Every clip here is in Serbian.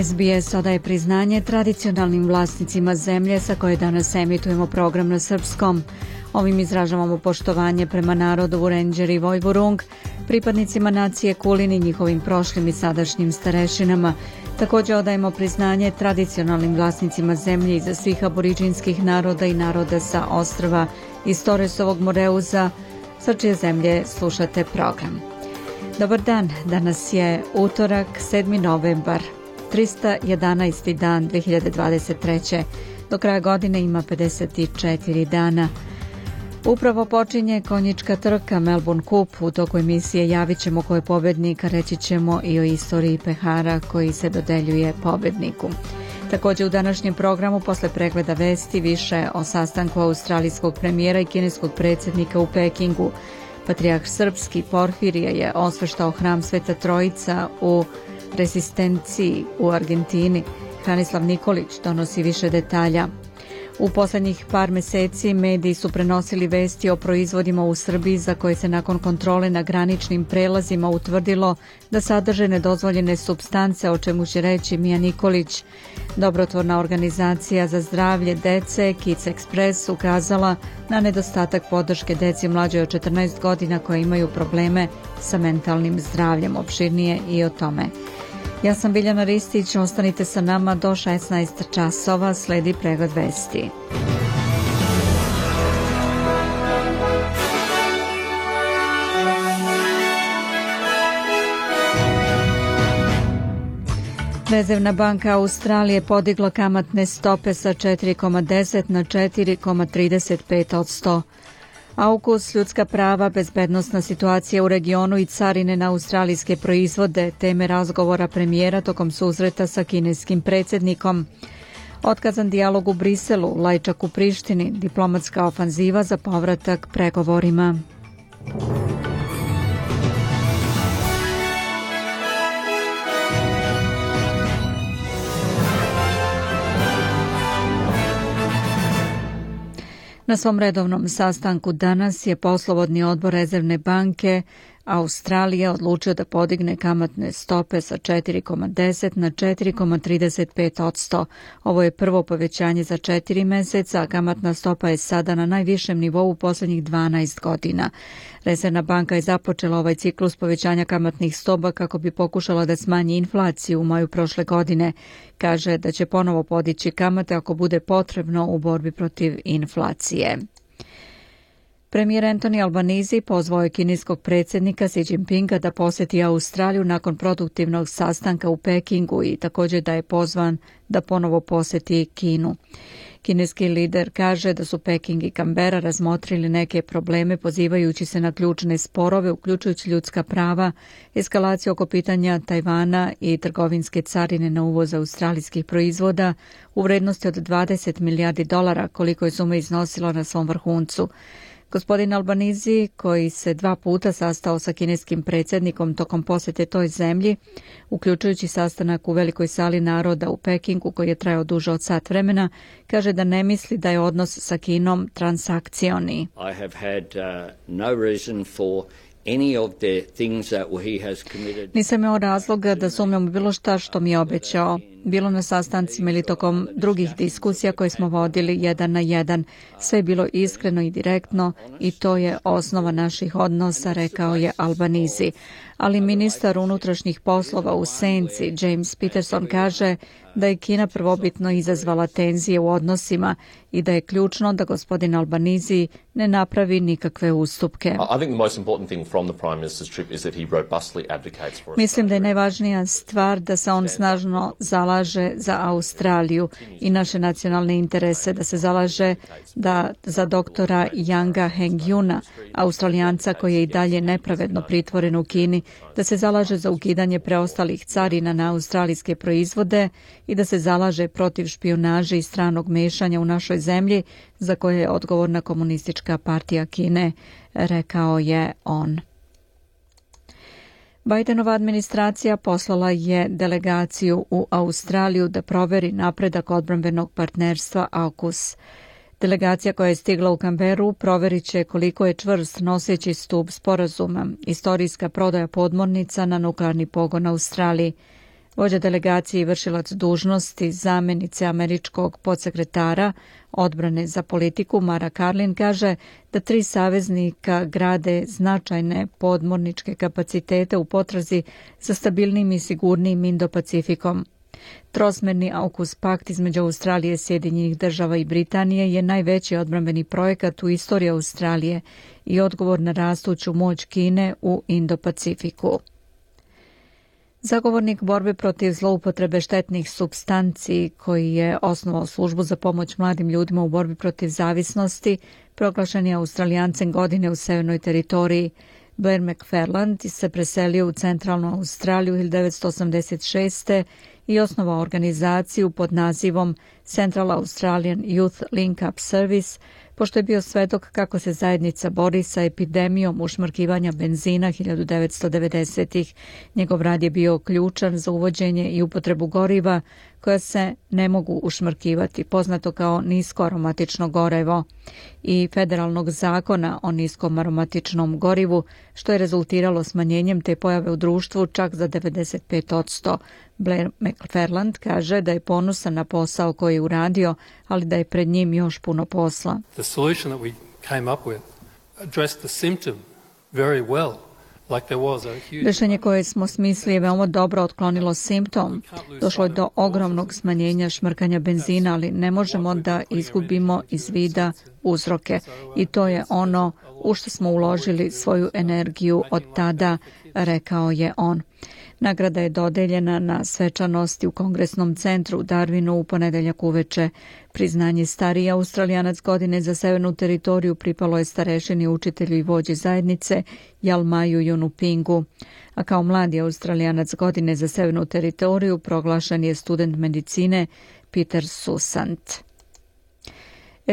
SBS odaje priznanje tradicionalnim vlasnicima zemlje sa koje danas emitujemo program na srpskom. Ovim izražavamo poštovanje prema narodu Renđer i Vojvorung, pripadnicima nacije Kulini i njihovim prošlim i sadašnjim starešinama. Takođe odajemo priznanje tradicionalnim vlasnicima zemlje iza svih aboriđinskih naroda i naroda sa ostrava iz Toresovog Moreuza, sa čije zemlje slušate program. Dobar dan, danas je utorak 7. novembar. 311. dan 2023. Do kraja godine ima 54 dana. Upravo počinje konjička trka Melbourne Cup. U toku emisije javit ćemo ko je pobednik, reći ćemo i o istoriji pehara koji se dodeljuje pobedniku. Takođe u današnjem programu posle pregleda vesti više o sastanku australijskog premijera i kineskog predsednika u Pekingu. Patrijah Srpski Porfirije je osveštao hram Sveta Trojica u Pekingu rezistenciji u Argentini. Hranislav Nikolić donosi više detalja. U poslednjih par meseci mediji su prenosili vesti o proizvodima u Srbiji za koje se nakon kontrole na graničnim prelazima utvrdilo da sadrže nedozvoljene substance, o čemu će reći Mija Nikolić. Dobrotvorna organizacija za zdravlje dece Kids Express ukazala na nedostatak podrške deci mlađoj od 14 godina koje imaju probleme sa mentalnim zdravljem. Opširnije i o tome. Ja sam Biljana Ristić, ostanite sa nama do 16 časova, sledi pregled vesti. Rezervna banka Australije podigla kamatne stope sa 4,10 na 4,35 Aukus, ljudska prava, bezbednostna situacija u regionu i carine na australijske proizvode, teme razgovora premijera tokom susreta sa kineskim predsednikom. Otkazan dijalog u Briselu, lajčak u Prištini, diplomatska ofanziva za povratak pregovorima. Na svom redovnom sastanku danas je poslovodni odbor Rezervne banke Australija odlučio da podigne kamatne stope sa 4,10 na 4,35%. Ovo je prvo povećanje za 4 meseca, a kamatna stopa je sada na najvišem nivou poslednjih 12 godina. Rezervna banka je započela ovaj ciklus povećanja kamatnih stopa kako bi pokušala da smanji inflaciju u maju prošle godine. Kaže da će ponovo podići kamate ako bude potrebno u borbi protiv inflacije. Premijer Anthony Albanizi pozvao je kineskog predsjednika Xi Jinpinga da posjeti Australiju nakon produktivnog sastanka u Pekingu i također da je pozvan da ponovo posjeti Kinu. Kineski lider kaže da su Peking i Kambera razmotrili neke probleme pozivajući se na ključne sporove, uključujući ljudska prava, eskalaciju oko pitanja Tajvana i trgovinske carine na uvoz australijskih proizvoda u vrednosti od 20 milijardi dolara koliko je suma iznosila na svom vrhuncu. Gospodin Albanizi, koji se dva puta sastao sa kineskim predsjednikom tokom posete toj zemlji, uključujući sastanak u Velikoj sali naroda u Pekingu koji je trajao duže od sat vremena, kaže da ne misli da je odnos sa Kinom transakcioni. I have had, uh, no reason for Nisam imao razloga da sumnjam bilo šta što mi je obećao, bilo na sastancima ili tokom drugih diskusija koje smo vodili jedan na jedan. Sve je bilo iskreno i direktno i to je osnova naših odnosa, rekao je Albanizi ali ministar unutrašnjih poslova u Senci, James Peterson, kaže da je Kina prvobitno izazvala tenzije u odnosima i da je ključno da gospodin Albanizi ne napravi nikakve ustupke. Mislim da je najvažnija stvar da se on snažno zalaže za Australiju i naše nacionalne interese, da se zalaže da za doktora Yanga Hengjuna, australijanca koji je i dalje nepravedno pritvoren u Kini, da se zalaže za ukidanje preostalih carina na australijske proizvode i da se zalaže protiv špionaže i stranog mešanja u našoj zemlji za koje je odgovorna komunistička partija Kine, rekao je on. Bidenova administracija poslala je delegaciju u Australiju da proveri napredak odbrambenog partnerstva AUKUS. Delegacija koja je stigla u Kamberu proverit će koliko je čvrst noseći stup sporazuma, istorijska prodaja podmornica na nuklearni pogon Australiji. Vođa delegacije i vršilac dužnosti zamenice američkog podsekretara odbrane za politiku Mara Karlin kaže da tri saveznika grade značajne podmorničke kapacitete u potrazi za stabilnim i sigurnim Indo-Pacifikom. Trosmerni AUKUS pakt između Australije, Sjedinjenih država i Britanije je najveći odbrambeni projekat u istoriji Australije i odgovor na rastuću moć Kine u Indo-Pacifiku. Zagovornik borbe protiv zloupotrebe štetnih substanci koji je osnovao službu za pomoć mladim ljudima u borbi protiv zavisnosti, proglašen je Australijancem godine u severnoj teritoriji. Blair McFarland se preselio u centralnu Australiju 1986 i osnovao organizaciju pod nazivom Central Australian Youth Link Up Service, pošto je bio svedok kako se zajednica bori sa epidemijom ušmrkivanja benzina 1990-ih. Njegov rad je bio ključan za uvođenje i upotrebu goriva koja se ne mogu ušmrkivati, poznato kao nisko aromatično gorevo i federalnog zakona o niskom aromatičnom gorivu, što je rezultiralo smanjenjem te pojave u društvu čak za 95%. Blair McFerland kaže da je ponosan na posao koji je uradio, ali da je pred njim još puno posla. The solution that we came up with addressed the symptom very well Rešenje koje smo smislili je veoma dobro otklonilo simptom. Došlo je do ogromnog smanjenja šmrkanja benzina, ali ne možemo da izgubimo iz vida uzroke. Uh, I to je ono u što smo uložili svoju uh, energiju od tada, rekao je on. Nagrada je dodeljena na svečanosti u Kongresnom centru u Darwinu u ponedeljak uveče. Priznanje stariji australijanac godine za severnu teritoriju pripalo je starešini učitelju i vođi zajednice Jalmaju Junupingu. A kao mladi australijanac godine za severnu teritoriju proglašen je student medicine Peter Susant.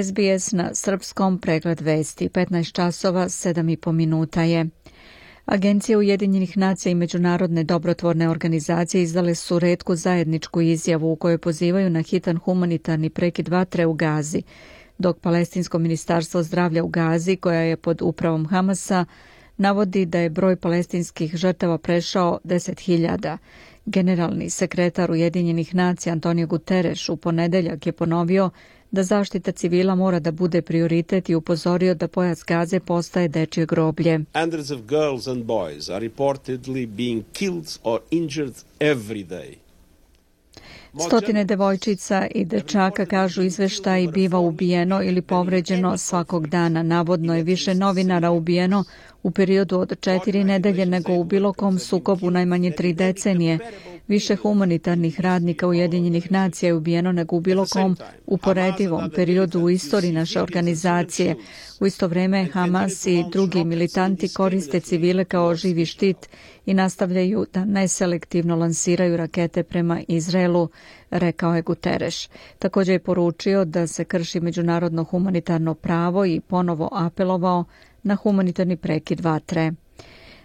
SBS na srpskom pregled vesti 15 časova 7 i po minuta je. Agencije Ujedinjenih nacija i međunarodne dobrotvorne organizacije izdale su redku zajedničku izjavu u kojoj pozivaju na hitan humanitarni prekid vatre u Gazi, dok Palestinsko ministarstvo zdravlja u Gazi, koja je pod upravom Hamasa, navodi da je broj palestinskih žrtava prešao 10.000. Generalni sekretar Ujedinjenih nacija Antonio Guterres u ponedeljak je ponovio da zaštita civila mora da bude prioritet i upozorio da pojas Gaze postaje dečje groblje. Hundreds of girls and boys are reportedly being killed or injured every day. Stotine devojčica i dečaka, kažu izveštaj, biva ubijeno ili povređeno svakog dana. Navodno je više novinara ubijeno u periodu od četiri nedelje nego u bilo kom sukobu najmanje tri decenije. Više humanitarnih radnika Ujedinjenih nacija je ubijeno nego u bilo kom uporedivom periodu u istoriji naše organizacije. U isto vreme Hamas i drugi militanti koriste civile kao živi štit i nastavljaju da neselektivno lansiraju rakete prema Izraelu, rekao je Guterres. Također je poručio da se krši međunarodno humanitarno pravo i ponovo apelovao na humanitarni prekid vatre.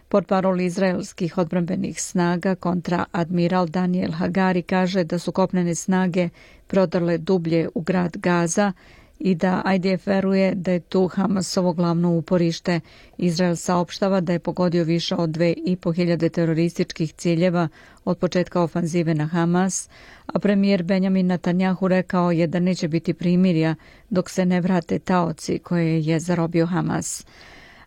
Portparol izraelskih odbrambenih snaga kontra admiral Daniel Hagari kaže da su kopnene snage prodrle dublje u grad Gaza, i da IDF veruje da je tu Hamasovo glavno uporište. Izrael saopštava da je pogodio više od 2500 terorističkih ciljeva od početka ofanzive na Hamas, a premijer Benjamin Netanyahu rekao je da neće biti primirja dok se ne vrate taoci koje je zarobio Hamas.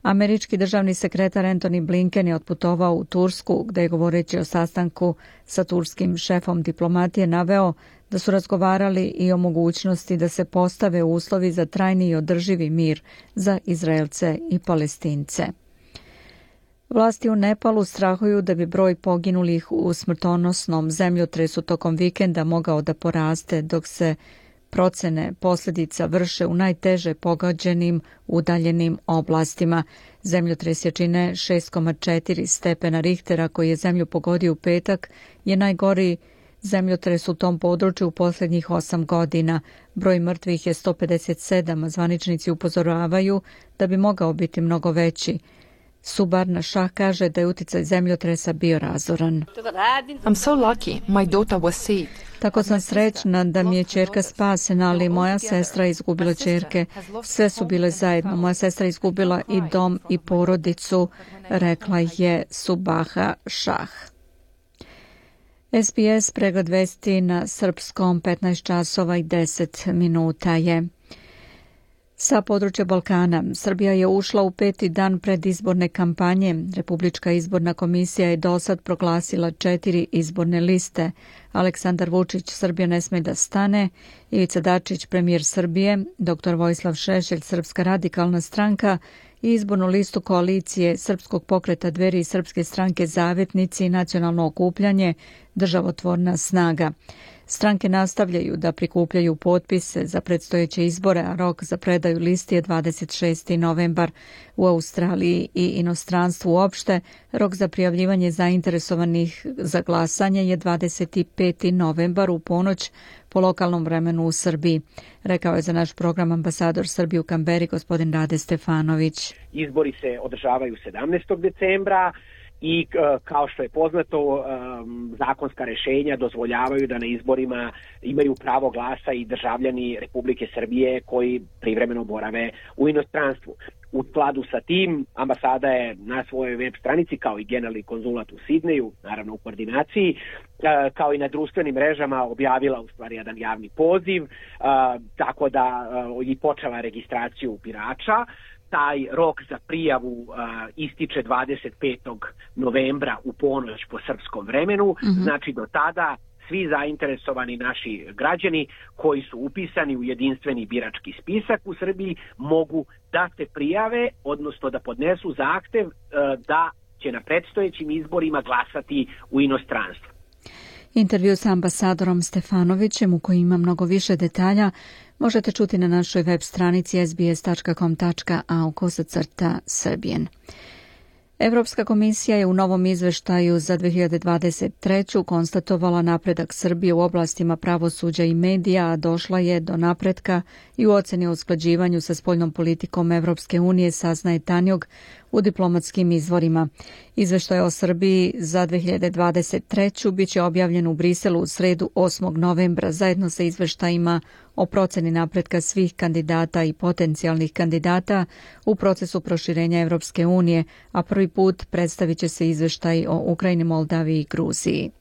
Američki državni sekretar Antony Blinken je otputovao u Tursku, gde je govoreći o sastanku sa turskim šefom diplomatije naveo da su razgovarali i o mogućnosti da se postave uslovi za trajni i održivi mir za Izraelce i Palestince. Vlasti u Nepalu strahuju da bi broj poginulih u smrtonosnom zemljotresu tokom vikenda mogao da poraste dok se procene posljedica vrše u najteže pogođenim udaljenim oblastima. Zemljotres jačine 6,4 stepena Richtera koji je zemlju pogodio u petak je najgoriji Zemljotres u tom području u poslednjih 8 godina. Broj mrtvih je 157, a zvaničnici upozoravaju da bi mogao biti mnogo veći. Subarna Shah kaže da je uticaj zemljotresa bio razoran. I'm so lucky. My daughter was saved. Tako sam srećna da mi je čerka spasena, ali moja sestra je izgubila čerke. Sve su bile zajedno. Moja sestra je izgubila i dom i porodicu, rekla je Subaha Shah. SBS pregled vesti na srpskom 15 časova i 10 minuta je. Sa područja Balkana Srbija je ušla u peti dan predizborne kampanje. Republička izborna komisija je do sad proglasila četiri izborne liste. Aleksandar Vučić, Srbija ne sme da stane, Ivica Dačić, premijer Srbije, dr. Vojislav Šešelj, Srpska radikalna stranka i izbornu listu koalicije Srpskog pokreta Dveri i Srpske stranke Zavetnici i nacionalno okupljanje Državotvorna snaga. Stranke nastavljaju da prikupljaju potpise za predstojeće izbore, a rok za predaju listi je 26. novembar. U Australiji i inostranstvu uopšte rok za prijavljivanje zainteresovanih za glasanje je 25. novembar u ponoć po lokalnom vremenu u Srbiji, rekao je za naš program ambasador Srbije u Kamberi gospodin Rade Stefanović. Izbori se održavaju 17. decembra, i e, kao što je poznato e, zakonska rešenja dozvoljavaju da na izborima imaju pravo glasa i državljani Republike Srbije koji privremeno borave u inostranstvu. U skladu sa tim, ambasada je na svojoj web stranici, kao i generalni konzulat u Sidneju, naravno u koordinaciji, e, kao i na društvenim mrežama objavila u stvari jedan javni poziv, tako da i počela registraciju birača taj rok za prijavu a, ističe 25. novembra u ponoć po srpskom vremenu, mm -hmm. znači do tada svi zainteresovani naši građani koji su upisani u jedinstveni birački spisak u Srbiji mogu da se prijave, odnosno da podnesu zahtev da će na predstojećim izborima glasati u inostranstvu. Intervju sa ambasadorom Stefanovićem u kojem ima mnogo više detalja možete čuti na našoj web stranici sbs.com.au kosacrta srbijen. Europska komisija je u novom izveštaju za 2023. konstatovala napredak Srbije u oblastima pravosuđa i medija, a došla je do napretka i u oceni o usklađivanju sa spoljnom politikom Evropske unije saznaje Tanjog u diplomatskim izvorima. Izveštaj o Srbiji za 2023. biće objavljen u Briselu u sredu 8. novembra zajedno sa izveštajima o proceni napretka svih kandidata i potencijalnih kandidata u procesu proširenja Evropske unije, a prvi put predstavit će se izveštaj o Ukrajini, Moldaviji i Gruziji.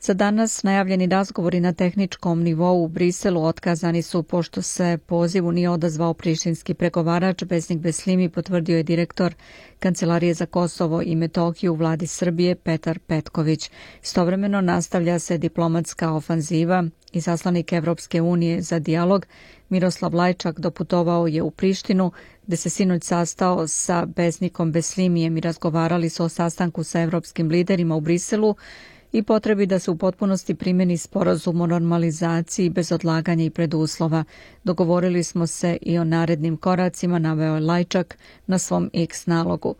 Za danas najavljeni razgovori na tehničkom nivou u Briselu otkazani su pošto se pozivu nije odazvao prištinski pregovarač, Besnik Beslimi potvrdio je direktor Kancelarije za Kosovo i Metohiju vladi Srbije Petar Petković. Stovremeno nastavlja se diplomatska ofanziva i zaslanik Evropske unije za dijalog Miroslav Lajčak doputovao je u Prištinu gde se sinoć sastao sa Besnikom Beslimijem i razgovarali su o sastanku sa evropskim liderima u Briselu i potrebi da se u potpunosti primeni sporazum o normalizaciji bez odlaganja i preduslova. Dogovorili smo se i o narednim koracima, naveo je Lajčak na svom X nalogu.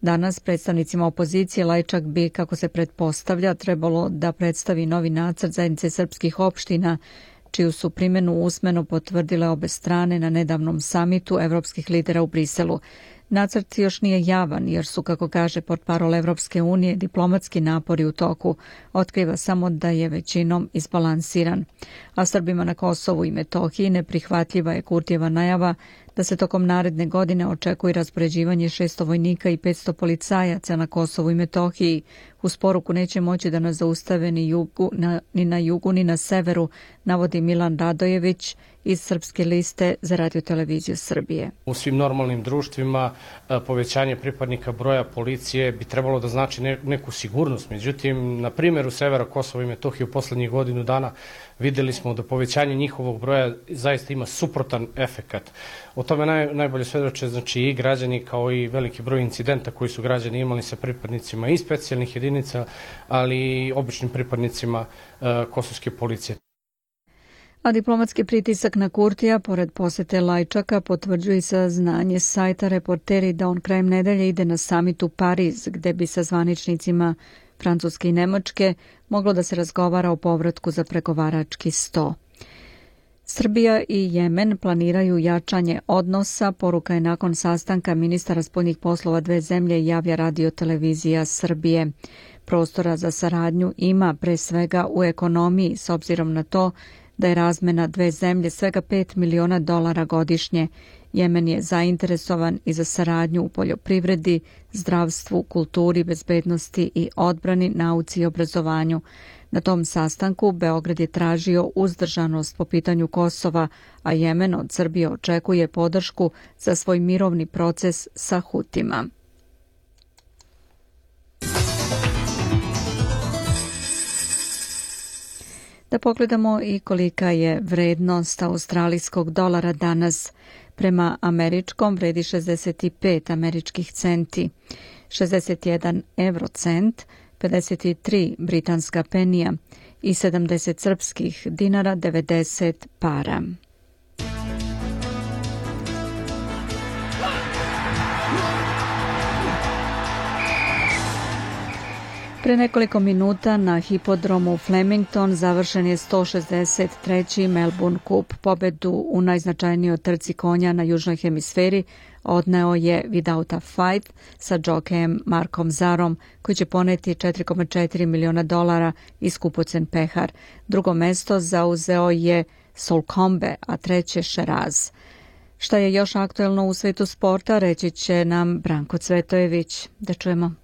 Danas predstavnicima opozicije Lajčak bi, kako se pretpostavlja, trebalo da predstavi novi nacrt zajednice srpskih opština, čiju su primjenu usmeno potvrdile obe strane na nedavnom samitu evropskih lidera u Briselu. Nacrt još nije javan jer su, kako kaže portparol Evropske unije, diplomatski napori u toku. Otkriva samo da je većinom izbalansiran. A Srbima na Kosovu i Metohiji neprihvatljiva je Kurtjeva najava da se tokom naredne godine očekuje raspoređivanje 600 vojnika i 500 policajaca na Kosovu i Metohiji. U sporuku neće moći da nas zaustave ni, jugu, na, ni na jugu ni na severu, navodi Milan Radojević, iz Srpske liste za radio televiziju Srbije. U svim normalnim društvima e, povećanje pripadnika broja policije bi trebalo da znači neku sigurnost. Međutim, na primjeru severa Kosova i Metohije u poslednjih godinu dana videli smo da povećanje njihovog broja zaista ima suprotan efekat. O tome naj, najbolje svedoče znači, i građani kao i veliki broj incidenta koji su građani imali sa pripadnicima i specijalnih jedinica, ali i običnim pripadnicima e, kosovske policije a diplomatski pritisak na Kurtija pored posete Lajčaka potvrđuje sa znanje sajta reporteri da on krajem nedelje ide na samit u Pariz, gde bi sa zvaničnicima Francuske i Nemačke moglo da se razgovara o povratku za pregovarački sto. Srbija i Jemen planiraju jačanje odnosa, poruka je nakon sastanka ministara spoljnih poslova dve zemlje javlja radio televizija Srbije. Prostora za saradnju ima pre svega u ekonomiji s obzirom na to da je razmena dve zemlje svega 5 miliona dolara godišnje. Jemen je zainteresovan i za saradnju u poljoprivredi, zdravstvu, kulturi, bezbednosti i odbrani, nauci i obrazovanju. Na tom sastanku Beograd je tražio uzdržanost po pitanju Kosova, a Jemen od Srbije očekuje podršku za svoj mirovni proces sa Hutima. da pogledamo i kolika je vrednost australijskog dolara danas. Prema američkom vredi 65 američkih centi, 61 eurocent, 53 britanska penija i 70 srpskih dinara 90 para. Pre nekoliko minuta na hipodromu Flemington završen je 163. Melbourne Cup. Pobedu u najznačajnijoj trci konja na južnoj hemisferi odneo je Without a Fight sa džokejem Markom Zarom, koji će poneti 4,4 miliona dolara i skupocen pehar. Drugo mesto zauzeo je Solcombe, a treće Šeraz. Šta je još aktuelno u svetu sporta, reći će nam Branko Cvetojević. Da čujemo.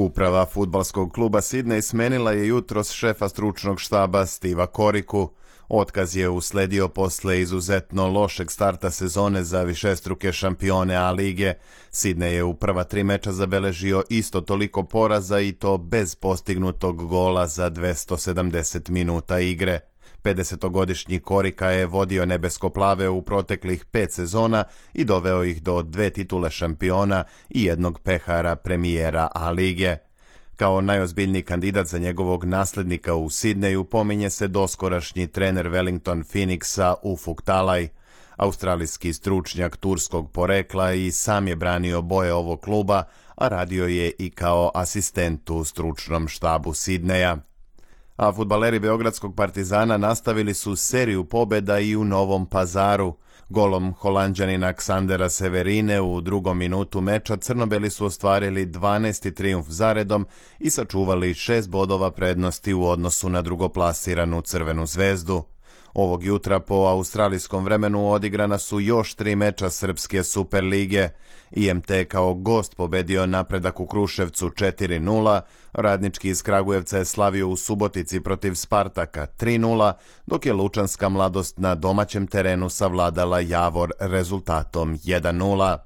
Uprava futbalskog kluba Sidney smenila je jutros šefa stručnog štaba Stiva Koriku. Otkaz je usledio posle izuzetno lošeg starta sezone za višestruke šampione A lige. Sidney je u prva tri meča zabeležio isto toliko poraza i to bez postignutog gola za 270 minuta igre. 50-godišnji Korika je vodio nebesko nebeskoplave u proteklih pet sezona i doveo ih do dve titule šampiona i jednog pehara premijera A-lige. Kao najozbiljniji kandidat za njegovog naslednika u Sidneju pominje se doskorašnji trener Wellington Phoenixa Ufuk Talaj. Australijski stručnjak turskog porekla i sam je branio boje ovog kluba, a radio je i kao asistent u stručnom štabu Sidneja a futbaleri Beogradskog partizana nastavili su seriju pobeda i u Novom pazaru. Golom holanđanina Ksandera Severine u drugom minutu meča Crnobeli su ostvarili 12. trijumf zaredom i sačuvali šest bodova prednosti u odnosu na drugoplasiranu Crvenu zvezdu. Ovog jutra po australijskom vremenu odigrana su još tri meča Srpske Superlige. IMT kao gost pobedio napredak u Kruševcu 4-0, Radnički iz Kragujevca je slavio u Subotici protiv Spartaka 3-0, dok je Lučanska mladost na domaćem terenu savladala Javor rezultatom 1-0.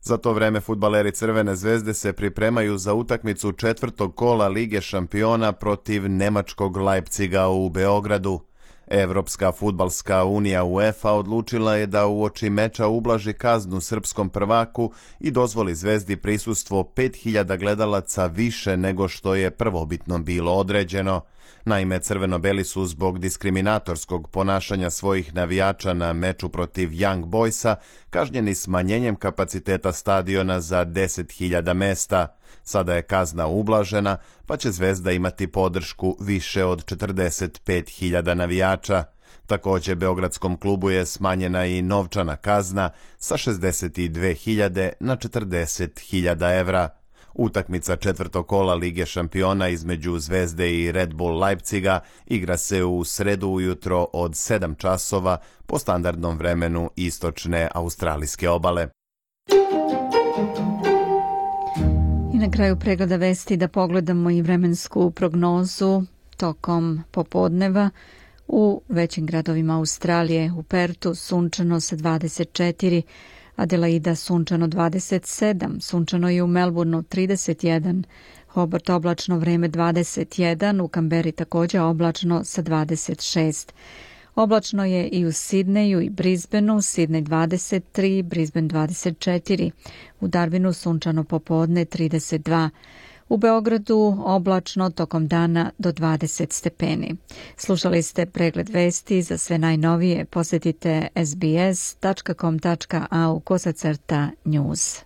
Za to vreme futbaleri Crvene zvezde se pripremaju za utakmicu četvrtog kola Lige šampiona protiv nemačkog Leipciga u Beogradu. Evropska futbalska unija UEFA odlučila je da u oči meča ublaži kaznu srpskom prvaku i dozvoli Zvezdi prisustvo 5000 gledalaca više nego što je prvobitno bilo određeno. Naime, crveno-beli su zbog diskriminatorskog ponašanja svojih navijača na meču protiv Young Boysa kažnjeni smanjenjem kapaciteta stadiona za 10.000 mesta – Sada je kazna ublažena, pa će Zvezda imati podršku više od 45.000 navijača. Takođe, Beogradskom klubu je smanjena i novčana kazna sa 62.000 na 40.000 evra. Utakmica četvrtog kola Lige šampiona između Zvezde i Red Bull Leipziga igra se u sredu ujutro od 7 časova po standardnom vremenu istočne australijske obale na kraju pregleda vesti da pogledamo i vremensku prognozu tokom popodneva. U većim gradovima Australije u Pertu sunčano sa 24, Adelaida sunčano 27, sunčano je u Melbourneu 31, Hobart oblačno vreme 21, u Kamberi takođe oblačno sa 26. Oblačno je i u Sidneju i Brisbaneu, Sidney 23, Brisbane 24, u Darwinu sunčano popodne 32, u Beogradu oblačno tokom dana do 20 stepeni. Slušali ste pregled vesti za sve najnovije. Posjetite sbs.com.au kosacrta news.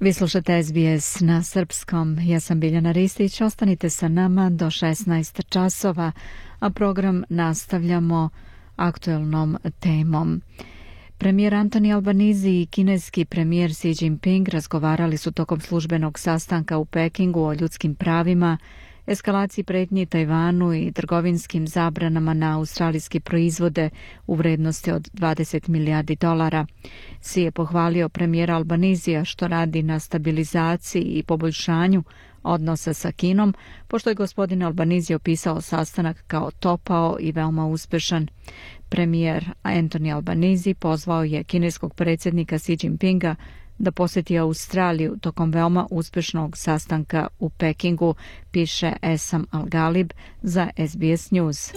Vi slušate SBS na srpskom. Ja sam Biljana Ristić. Ostanite sa nama do 16 časova, a program nastavljamo aktuelnom temom. Premijer Antoni Albanizi i kineski premijer Xi Jinping razgovarali su tokom službenog sastanka u Pekingu o ljudskim pravima eskalaciji pretnji Tajvanu i trgovinskim zabranama na australijske proizvode u vrednosti od 20 milijardi dolara. Si je pohvalio premijera Albanizija što radi na stabilizaciji i poboljšanju odnosa sa Kinom, pošto je gospodin Albanizi opisao sastanak kao topao i veoma uspešan. Premijer Anthony Albanizi pozvao je kineskog predsjednika Xi Jinpinga da poseti Australiju tokom veoma uspešnog sastanka u Pekingu, piše Esam Algalib za SBS News.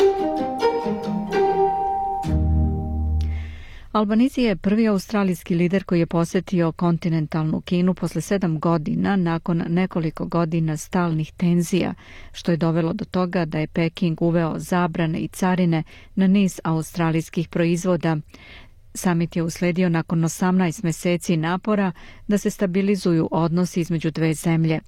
Albanizi je prvi australijski lider koji je posetio kontinentalnu Kinu posle sedam godina nakon nekoliko godina stalnih tenzija, što je dovelo do toga da je Peking uveo zabrane i carine na niz australijskih proizvoda. Samit je usledio nakon 18 meseci napora da se stabilizuju odnosi između dve zemlje.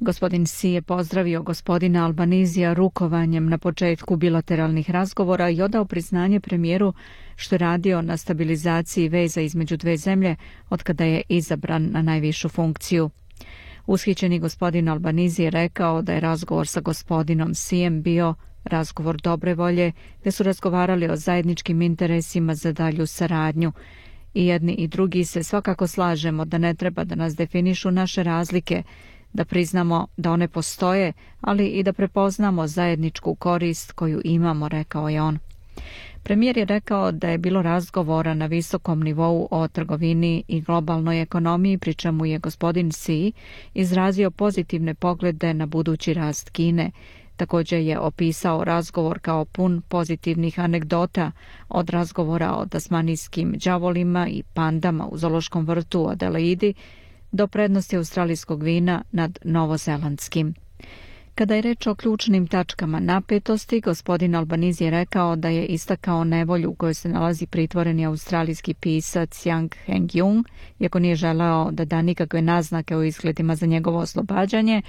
Gospodin Si je pozdravio gospodina Albanizija rukovanjem na početku bilateralnih razgovora i odao priznanje premijeru što radio na stabilizaciji veza između dve zemlje od kada je izabran na najvišu funkciju. Ushićeni gospodin Albanizi je rekao da je razgovor sa gospodinom Sijem bio razgovor dobre volje gde su razgovarali o zajedničkim interesima za dalju saradnju. I jedni i drugi se svakako slažemo da ne treba da nas definišu naše razlike, da priznamo da one postoje, ali i da prepoznamo zajedničku korist koju imamo, rekao je on. Premijer je rekao da je bilo razgovora na visokom nivou o trgovini i globalnoj ekonomiji, pri čemu je gospodin Xi izrazio pozitivne poglede na budući rast Kine Takođe je opisao razgovor kao pun pozitivnih anegdota od razgovora o tasmanijskim đavolima i pandama u Zološkom vrtu u Adelaidi do prednosti australijskog vina nad novozelandskim. Kada je reč o ključnim tačkama napetosti, gospodin Albaniz je rekao da je istakao nevolju u kojoj se nalazi pritvoreni australijski pisac Yang Heng Jung, iako nije želeo da da nikakve naznake o izgledima za njegovo oslobađanje,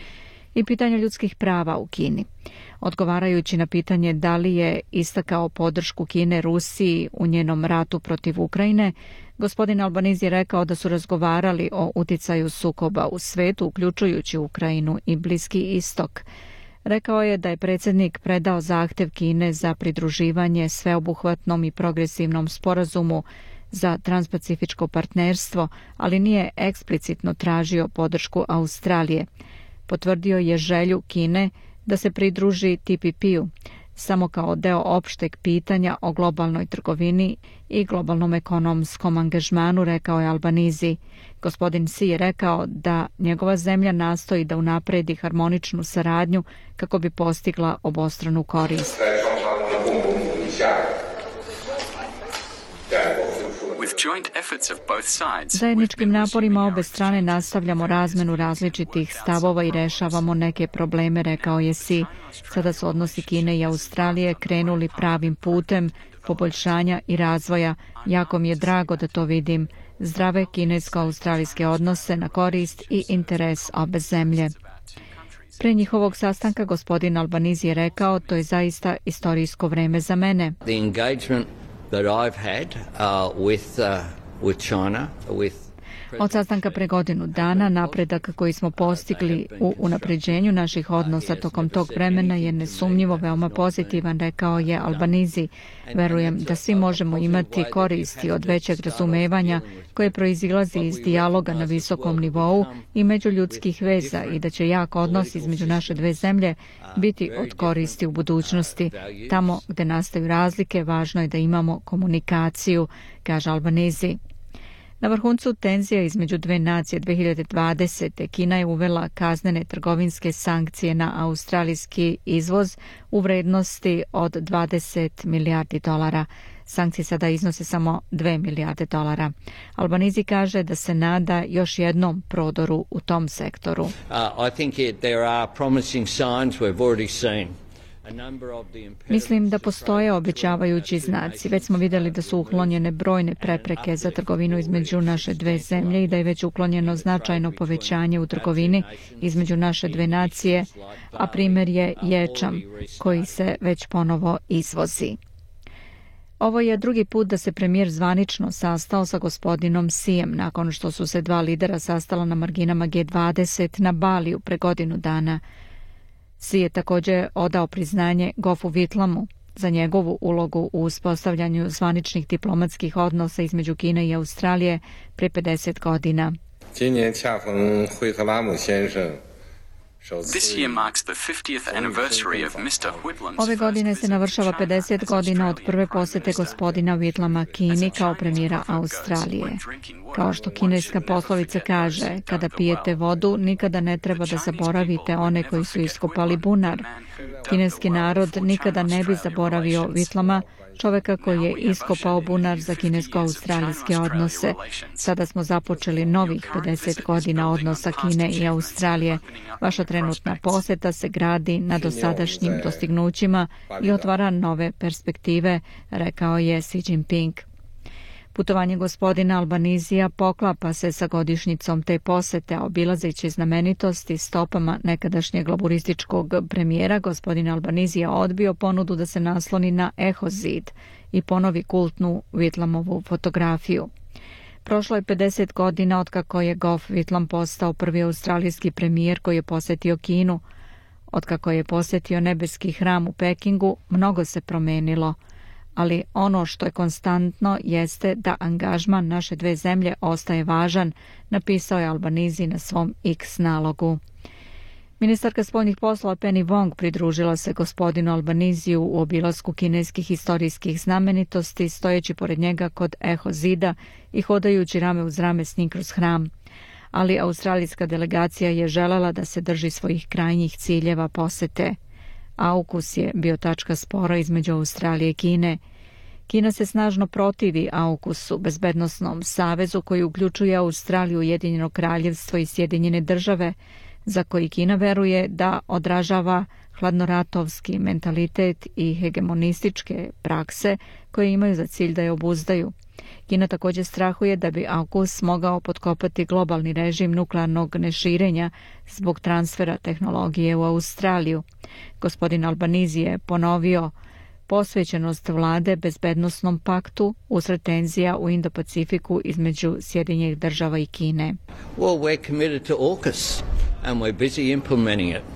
i pitanje ljudskih prava u Kini. Odgovarajući na pitanje da li je istakao podršku Kine Rusiji u njenom ratu protiv Ukrajine, gospodin Albaniz je rekao da su razgovarali o uticaju sukoba u svetu, uključujući Ukrajinu i Bliski istok. Rekao je da je predsednik predao zahtev Kine za pridruživanje sveobuhvatnom i progresivnom sporazumu za transpacifičko partnerstvo, ali nije eksplicitno tražio podršku Australije potvrdio je želju Kine da se pridruži TPP-u samo kao deo opšteg pitanja o globalnoj trgovini i globalnom ekonomskom angažmanu, rekao je Albanizi. Gospodin Si je rekao da njegova zemlja nastoji da unapredi harmoničnu saradnju kako bi postigla obostranu korist. Zajedničkim naporima obe strane nastavljamo razmenu različitih stavova i rešavamo neke probleme, rekao je Si. Sada su odnosi Kine i Australije krenuli pravim putem poboljšanja i razvoja. Jako mi je drago da to vidim. Zdrave kinesko-australijske odnose na korist i interes obe zemlje. Pre njihovog sastanka gospodin Albanizi je rekao to je zaista istorijsko vreme za mene. The engagement that I've had uh, with, uh, with China, with Od sastanka pre godinu dana napredak koji smo postigli u unapređenju naših odnosa tokom tog vremena je nesumnjivo veoma pozitivan, rekao je Albanizi. Verujem da svi možemo imati koristi od većeg razumevanja koje proizilazi iz dijaloga na visokom nivou i međuljudskih veza i da će jak odnos između naše dve zemlje biti od koristi u budućnosti. Tamo gde nastaju razlike, važno je da imamo komunikaciju, kaže Albanizi. Na vrhuncu tenzija između dve nacije 2020. Kina je uvela kaznene trgovinske sankcije na australijski izvoz u vrednosti od 20 milijardi dolara. Sankcije sada iznose samo 2 milijarde dolara. Albanizi kaže da se nada još jednom prodoru u tom sektoru. Uh, I think it, there are promising signs we've already seen. Mislim da postoje obećavajući znaci. Već smo videli da su uklonjene brojne prepreke za trgovinu između naše dve zemlje i da je već uklonjeno značajno povećanje u trgovini između naše dve nacije, a primer je ječam koji se već ponovo izvozi. Ovo je drugi put da se premijer zvanično sastao sa gospodinom Sijem nakon što su se dva lidera sastala na marginama G20 na Baliju pre godinu dana. Si je također odao priznanje Gofu Vitlamu za njegovu ulogu u uspostavljanju zvaničnih diplomatskih odnosa između Kine i Australije pre 50 godina. 今年恰逢惠克拉姆先生 Ove godine se navršava 50 godina od prve posete gospodina Whitlama Kini kao premijera Australije. Kao što kineska poslovica kaže, kada pijete vodu, nikada ne treba da zaboravite one koji su iskopali bunar. Kineski narod nikada ne bi zaboravio Whitlama, čoveka koji je iskopao bunar za kinesko-australijske odnose. Sada smo započeli novih 50 godina odnosa Kine i Australije. Vaša trenutna poseta se gradi na dosadašnjim dostignućima i otvara nove perspektive, rekao je Xi Jinping. Putovanje gospodina Albanizija poklapa se sa godišnjicom te posete, a obilazeći znamenitosti stopama nekadašnjeg laborističkog premijera, gospodin Albanizija odbio ponudu da se nasloni na eho zid i ponovi kultnu Vitlamovu fotografiju. Prošlo je 50 godina otkako je Goff Whitlam postao prvi australijski premijer koji je posetio Kinu. Otkako je posetio nebeski hram u Pekingu, mnogo se promenilo – ali ono što je konstantno jeste da angažman naše dve zemlje ostaje važan, napisao je Albanizi na svom X nalogu. Ministarka spoljnih poslova Penny Wong pridružila se gospodinu Albaniziju u obilasku kineskih istorijskih znamenitosti, stojeći pored njega kod Eho zida i hodajući rame uz rame s njim kroz hram. Ali australijska delegacija je želela da se drži svojih krajnjih ciljeva posete – AUKUS je bio tačka spora između Australije i Kine. Kina se snažno protivi AUKUS-u, bezbednostnom savezu koji uključuje Australiju, Ujedinjeno kraljevstvo i Sjedinjene države, za koji Kina veruje da odražava hladnoratovski mentalitet i hegemonističke prakse koje imaju za cilj da je obuzdaju. Kina također strahuje da bi AUKUS mogao potkopati globalni režim nuklearnog neširenja zbog transfera tehnologije u Australiju. Gospodin Albanizi je ponovio posvećenost vlade bezbednostnom paktu usred tenzija u Indo-Pacifiku između Sjedinjenih država i Kine. Well, we're committed to AUKUS and we're busy implementing it.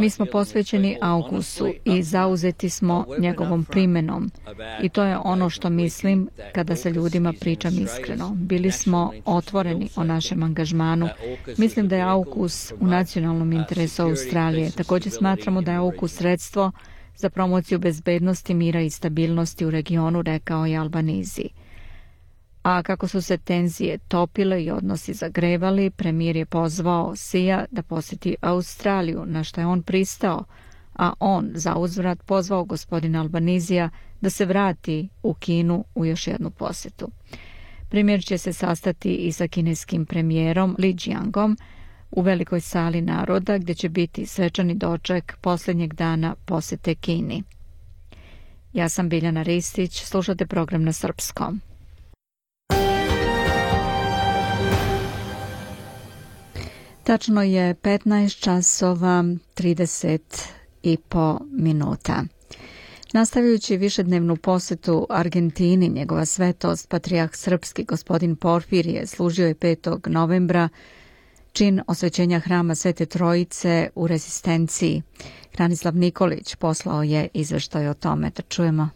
Mi smo posvećeni Augustu i zauzeti smo njegovom primenom i to je ono što mislim kada sa ljudima pričam iskreno. Bili smo otvoreni o našem angažmanu. Mislim da je Aukus u nacionalnom uh, interesu Australije. Također smatramo da je Aukus sredstvo za promociju bezbednosti, mira i stabilnosti u regionu, rekao je Albanizi a kako su se tenzije topile i odnosi zagrevali, premijer je pozvao Sija da poseti Australiju, na što je on pristao, a on za uzvrat pozvao gospodina Albanizija da se vrati u Kinu u još jednu posetu. Premijer će se sastati i sa kineskim premijerom Li Jiangom u velikoj sali naroda gde će biti svečani doček poslednjeg dana posete Kini. Ja sam Biljana Ristić, slušate program na srpskom. Tačno je 15 časova 30 i po minuta. Nastavljajući višednevnu posetu Argentini, njegova svetost, patrijah srpski gospodin Porfirije služio je 5. novembra čin osvećenja hrama Svete Trojice u rezistenciji. Hranislav Nikolić poslao je izveštaj o tome, da čujemo.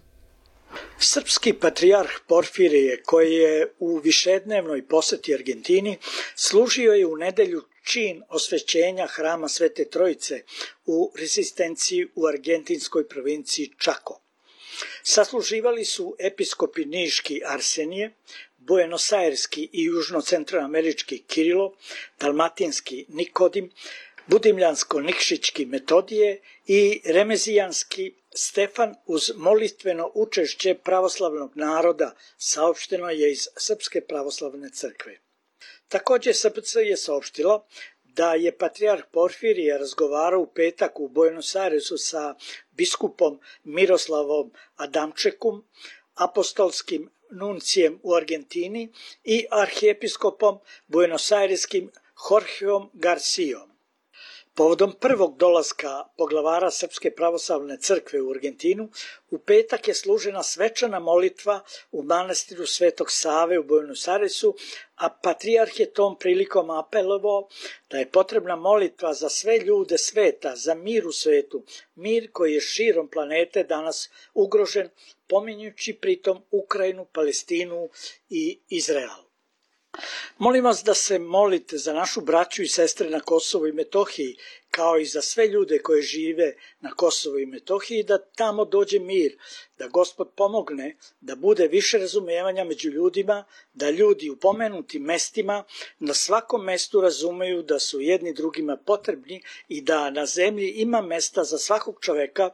Srpski patrijarh Porfirije, koji je u višednevnoj poseti Argentini, služio je u nedelju čin osvećenja hrama Svete Trojice u rezistenciji u argentinskoj provinciji Čako. Sasluživali su episkopi Niški Arsenije, Buenosajerski i južnocentroamerički Kirilo, dalmatinski Nikodim, budimljansko-nikšićki Metodije i remezijanski Stefan uz molitveno učešće pravoslavnog naroda saopšteno je iz Srpske pravoslavne crkve. Takođe, SPC je saopštilo da je patrijarh Porfirije razgovarao u petak u Buenos Airesu sa biskupom Miroslavom Adamčekum, apostolskim nuncijem u Argentini i arhijepiskopom Buenos Aireskim Jorgeom Garcijom. Povodom prvog dolaska poglavara Srpske pravoslavne crkve u Argentinu, u petak je služena svečana molitva u manastiru Svetog Save u Buenos Airesu, a patrijarh je tom prilikom apelovao da je potrebna molitva za sve ljude sveta, za mir u svetu, mir koji je širom planete danas ugrožen, pominjući pritom Ukrajinu, Palestinu i Izrael. Molim vas da se molite za našu braću i sestre na Kosovo i Metohiji, kao i za sve ljude koje žive na Kosovo i Metohiji, da tamo dođe mir, da gospod pomogne, da bude više razumevanja među ljudima, da ljudi u pomenutim mestima na svakom mestu razumeju da su jedni drugima potrebni i da na zemlji ima mesta za svakog čoveka,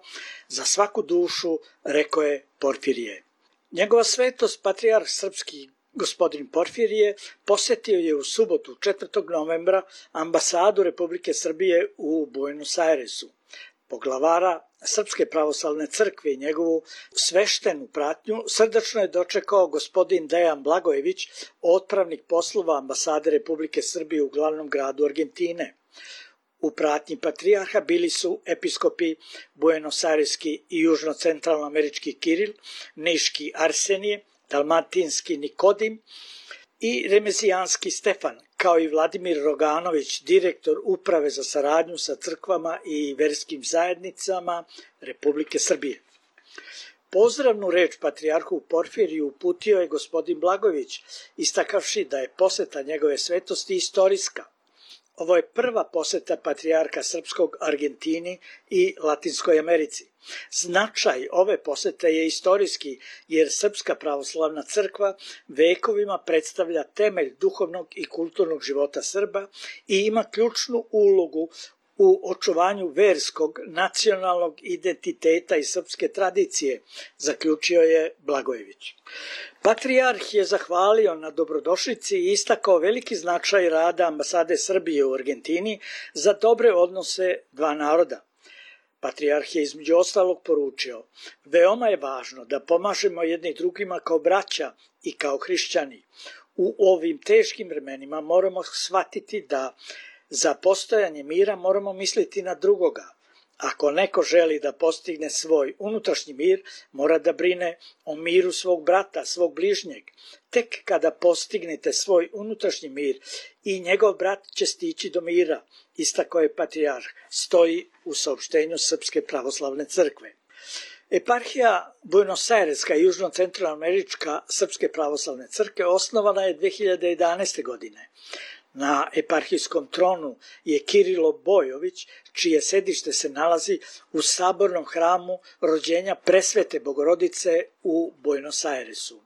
za svaku dušu, rekao je Porfirije. Njegova svetost, patrijarh srpski Gospodin Porfirije posetio je u subotu 4. novembra ambasadu Republike Srbije u Buenos Airesu. Poglavara Srpske pravoslavne crkve i njegovu sveštenu pratnju srdačno je dočekao gospodin Dejan Blagojević, otpravnik poslova ambasade Republike Srbije u glavnom gradu Argentine. U pratnji patrijarha bili su episkopi Buenos Aireski i južno-centralnoamerički Kiril, Niški Arsenije, dalmatinski Nikodim i remezijanski Stefan, kao i Vladimir Roganović, direktor Uprave za saradnju sa crkvama i verskim zajednicama Republike Srbije. Pozdravnu reč Patrijarhu Porfiriju uputio je gospodin Blagović, istakavši da je poseta njegove svetosti istorijska, Ovo je prva poseta patrijarha Srpskog Argentini i Latinskoj Americi. Značaj ove posete je istorijski, jer Srpska pravoslavna crkva vekovima predstavlja temelj duhovnog i kulturnog života Srba i ima ključnu ulogu u očuvanju verskog, nacionalnog identiteta i srpske tradicije, zaključio je Blagojević. Patrijarh je zahvalio na dobrodošlici i istakao veliki značaj rada ambasade Srbije u Argentini za dobre odnose dva naroda. Patrijarh je između ostalog poručio, veoma je važno da pomažemo jedni drugima kao braća i kao hrišćani. U ovim teškim vremenima moramo shvatiti da za postojanje mira moramo misliti na drugoga, Ako neko želi da postigne svoj unutrašnji mir, mora da brine o miru svog brata, svog bližnjeg. Tek kada postignete svoj unutrašnji mir i njegov brat će stići do mira, istako je patrijarh, stoji u saopštenju Srpske pravoslavne crkve. Eparhija Buenos Aireska, južno-centralnoamerička Srpske pravoslavne crkve, osnovana je 2011. godine. Na eparhijskom tronu je Kirilo Bojović, čije sedište se nalazi u sabornom hramu rođenja presvete bogorodice u Buenos Airesu.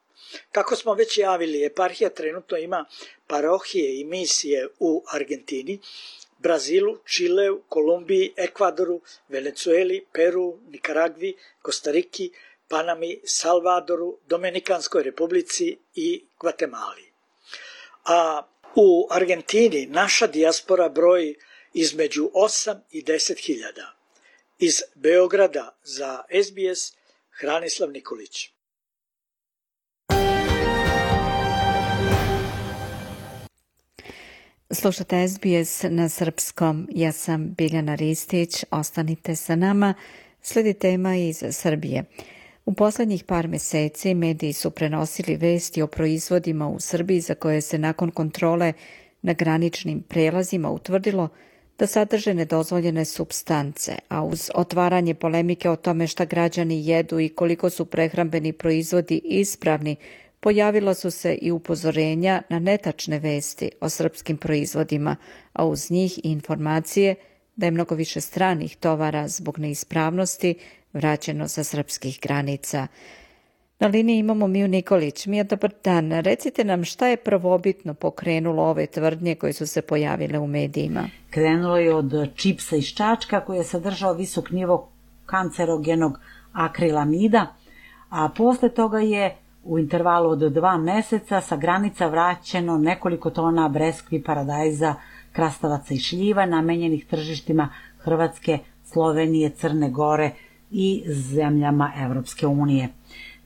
Kako smo već javili, eparhija trenutno ima parohije i misije u Argentini, Brazilu, Čileu, Kolumbiji, Ekvadoru, Venecueli, Peru, Nikaragvi, Kostariki, Panami, Salvadoru, Dominikanskoj republici i Gvatemali. A U Argentini naša dijaspora broji između 8 i 10 hiljada. Iz Beograda za SBS Hranislav Nikolić. Slušate SBS na srpskom. Ja sam Biljana Ristić. Ostanite sa nama. Sledi tema iz Srbije. U poslednjih par meseci mediji su prenosili vesti o proizvodima u Srbiji za koje se nakon kontrole na graničnim prelazima utvrdilo da sadrže nedozvoljene substance, a uz otvaranje polemike o tome šta građani jedu i koliko su prehrambeni proizvodi ispravni, pojavila su se i upozorenja na netačne vesti o srpskim proizvodima, a uz njih i informacije da je mnogo više stranih tovara zbog neispravnosti vraćeno sa srpskih granica. Na liniji imamo Miju Nikolić. Mija, dobar dan. Recite nam šta je prvobitno pokrenulo ove tvrdnje koje su se pojavile u medijima? Krenulo je od čipsa iz Čačka koji je sadržao visok nivo kancerogenog akrilamida, a posle toga je u intervalu od dva meseca sa granica vraćeno nekoliko tona breskvi paradajza, krastavaca i šljiva namenjenih tržištima Hrvatske, Slovenije, Crne Gore, i zemljama Evropske unije.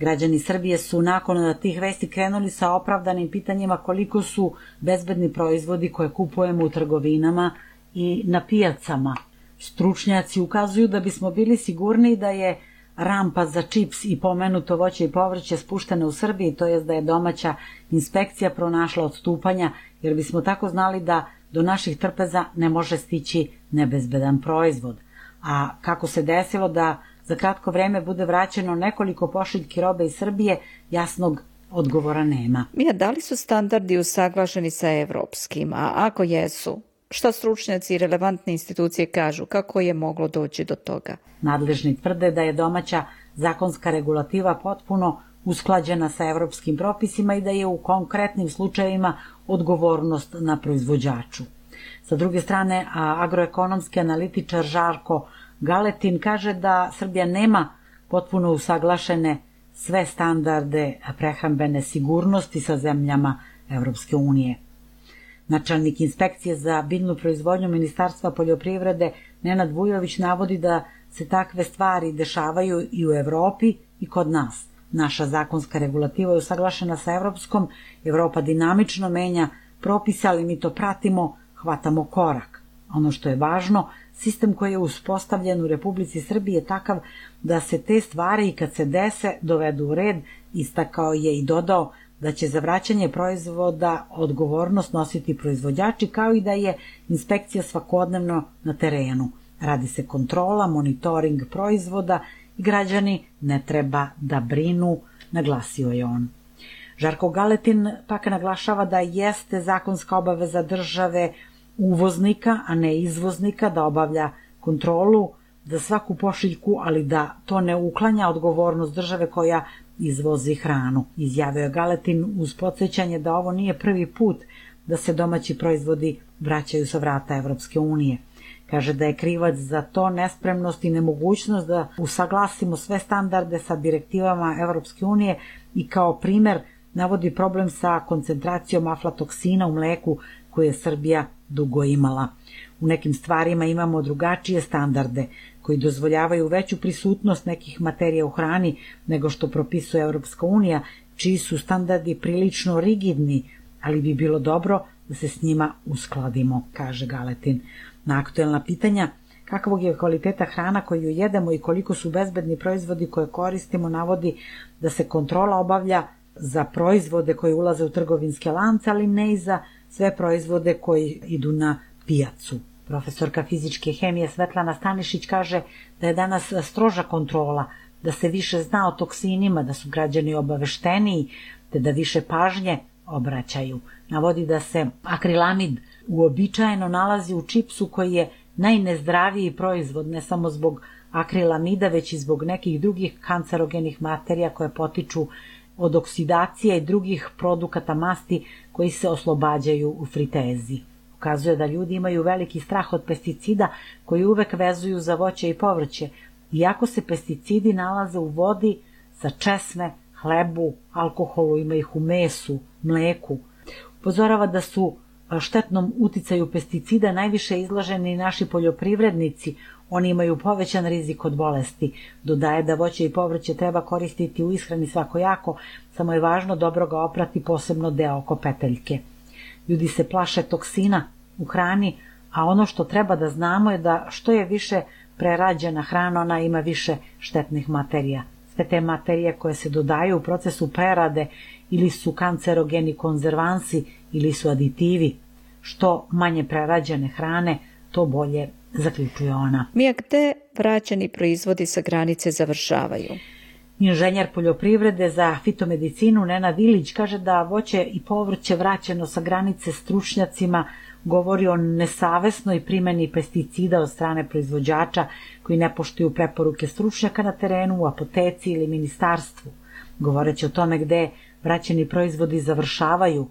Građani Srbije su nakon tih vesti krenuli sa opravdanim pitanjima koliko su bezbedni proizvodi koje kupujemo u trgovinama i na pijacama. Stručnjaci ukazuju da bismo bili sigurni da je rampa za čips i pomenuto voće i povrće spuštene u Srbiji, to jest da je domaća inspekcija pronašla odstupanja, jer bismo tako znali da do naših trpeza ne može stići nebezbedan proizvod. A kako se desilo da za kratko vreme bude vraćeno nekoliko pošiljki robe iz Srbije, jasnog odgovora nema. Mija, da li su standardi usaglašeni sa evropskim, a ako jesu, Šta stručnjaci i relevantne institucije kažu, kako je moglo doći do toga? Nadležni tvrde da je domaća zakonska regulativa potpuno usklađena sa evropskim propisima i da je u konkretnim slučajevima odgovornost na proizvođaču. Sa druge strane, agroekonomski analitičar Žarko Galetin kaže da Srbija nema potpuno usaglašene sve standarde prehrambene sigurnosti sa zemljama Evropske unije. Načelnik inspekcije za bilnu proizvodnju Ministarstva poljoprivrede Nenad Vujović navodi da se takve stvari dešavaju i u Evropi i kod nas. Naša zakonska regulativa je usaglašena sa evropskom, Evropa dinamično menja propise, ali mi to pratimo, hvatamo korak. Ono što je važno, sistem koji je uspostavljen u Republici Srbije je takav da se te stvari i kad se dese dovedu u red, istakao je i dodao da će za vraćanje proizvoda odgovornost nositi proizvođači kao i da je inspekcija svakodnevno na terenu. Radi se kontrola, monitoring proizvoda i građani ne treba da brinu, naglasio je on. Žarko Galetin pak naglašava da jeste zakonska obaveza države uvoznika, a ne izvoznika, da obavlja kontrolu za da svaku pošiljku, ali da to ne uklanja odgovornost države koja izvozi hranu. Izjavio je Galetin uz podsjećanje da ovo nije prvi put da se domaći proizvodi vraćaju sa vrata Evropske unije. Kaže da je krivac za to nespremnost i nemogućnost da usaglasimo sve standarde sa direktivama Evropske unije i kao primer navodi problem sa koncentracijom aflatoksina u mleku koje je Srbija dugo imala. U nekim stvarima imamo drugačije standarde koji dozvoljavaju veću prisutnost nekih materija u hrani nego što propisuje Evropska unija, čiji su standardi prilično rigidni, ali bi bilo dobro da se s njima uskladimo, kaže Galetin. Na aktuelna pitanja kakvog je kvaliteta hrana koju jedemo i koliko su bezbedni proizvodi koje koristimo navodi da se kontrola obavlja za proizvode koji ulaze u trgovinske lance, ali ne i za sve proizvode koji idu na pijacu. Profesorka fizičke hemije Svetlana Stanišić kaže da je danas stroža kontrola, da se više zna o toksinima, da su građani obavešteniji, te da više pažnje obraćaju. Navodi da se akrilamid uobičajeno nalazi u čipsu koji je najnezdraviji proizvod, ne samo zbog akrilamida, već i zbog nekih drugih kancerogenih materija koje potiču od oksidacije i drugih produkata masti koji se oslobađaju u fritezi. Ukazuje da ljudi imaju veliki strah od pesticida koji uvek vezuju za voće i povrće, iako se pesticidi nalaze u vodi sa česme, hlebu, alkoholu, ima ih u mesu, mleku. Upozorava da su štetnom uticaju pesticida najviše izloženi naši poljoprivrednici, Oni imaju povećan rizik od bolesti. Dodaje da voće i povrće treba koristiti u ishrani svakojako, samo je važno dobro ga oprati posebno deo oko peteljke. Ljudi se plaše toksina u hrani, a ono što treba da znamo je da što je više prerađena hrana, ona ima više štetnih materija. Sve te materije koje se dodaju u procesu prerade ili su kancerogeni konzervansi ili su aditivi. Što manje prerađene hrane, to bolje zaključuje ona. Mija, gde vraćani proizvodi sa granice završavaju? Inženjer poljoprivrede za fitomedicinu Nena Vilić kaže da voće i povrće vraćeno sa granice stručnjacima govori o nesavesnoj primeni pesticida od strane proizvođača koji ne poštuju preporuke stručnjaka na terenu, u apoteci ili ministarstvu. Govoreći o tome gde vraćeni proizvodi završavaju,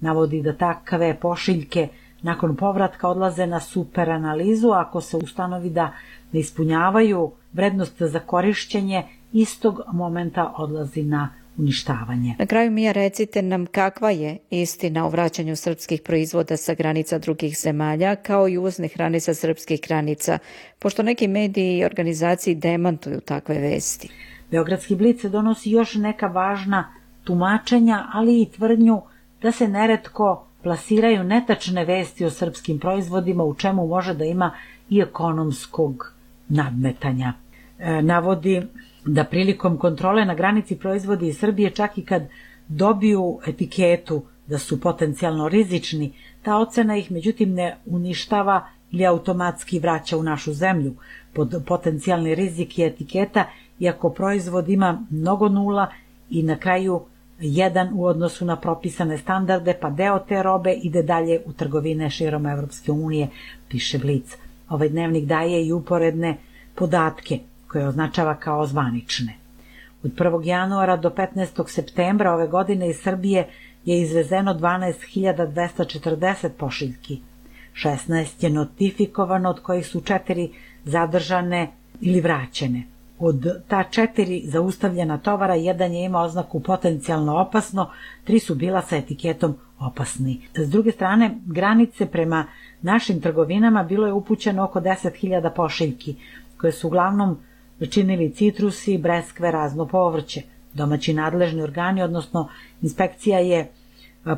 navodi da takve pošiljke – nakon povratka odlaze na superanalizu ako se ustanovi da ne ispunjavaju vrednost za korišćenje, istog momenta odlazi na uništavanje. Na kraju Mija recite nam kakva je istina o vraćanju srpskih proizvoda sa granica drugih zemalja kao i uzne hrane sa srpskih granica, pošto neki mediji i organizaciji demantuju takve vesti. Beogradski blic donosi još neka važna tumačenja, ali i tvrdnju da se neretko plasiraju netačne vesti o srpskim proizvodima, u čemu može da ima i ekonomskog nadmetanja. E, navodi da prilikom kontrole na granici proizvodi iz Srbije čak i kad dobiju etiketu da su potencijalno rizični, ta ocena ih međutim ne uništava ili automatski vraća u našu zemlju. Pod potencijalni rizik je etiketa, iako proizvod ima mnogo nula i na kraju jedan u odnosu na propisane standarde, pa deo te robe ide dalje u trgovine širom Evropske unije, piše Blic. Ovaj dnevnik daje i uporedne podatke koje označava kao zvanične. Od 1. januara do 15. septembra ove godine iz Srbije je izvezeno 12.240 pošiljki. 16 je notifikovano, od kojih su četiri zadržane ili vraćene. Od ta četiri zaustavljena tovara, jedan je imao oznaku potencijalno opasno, tri su bila sa etiketom opasni. S druge strane, granice prema našim trgovinama bilo je upućeno oko 10.000 pošiljki, koje su uglavnom činili citrusi, breskve, razno povrće. Domaći nadležni organi, odnosno inspekcija je e,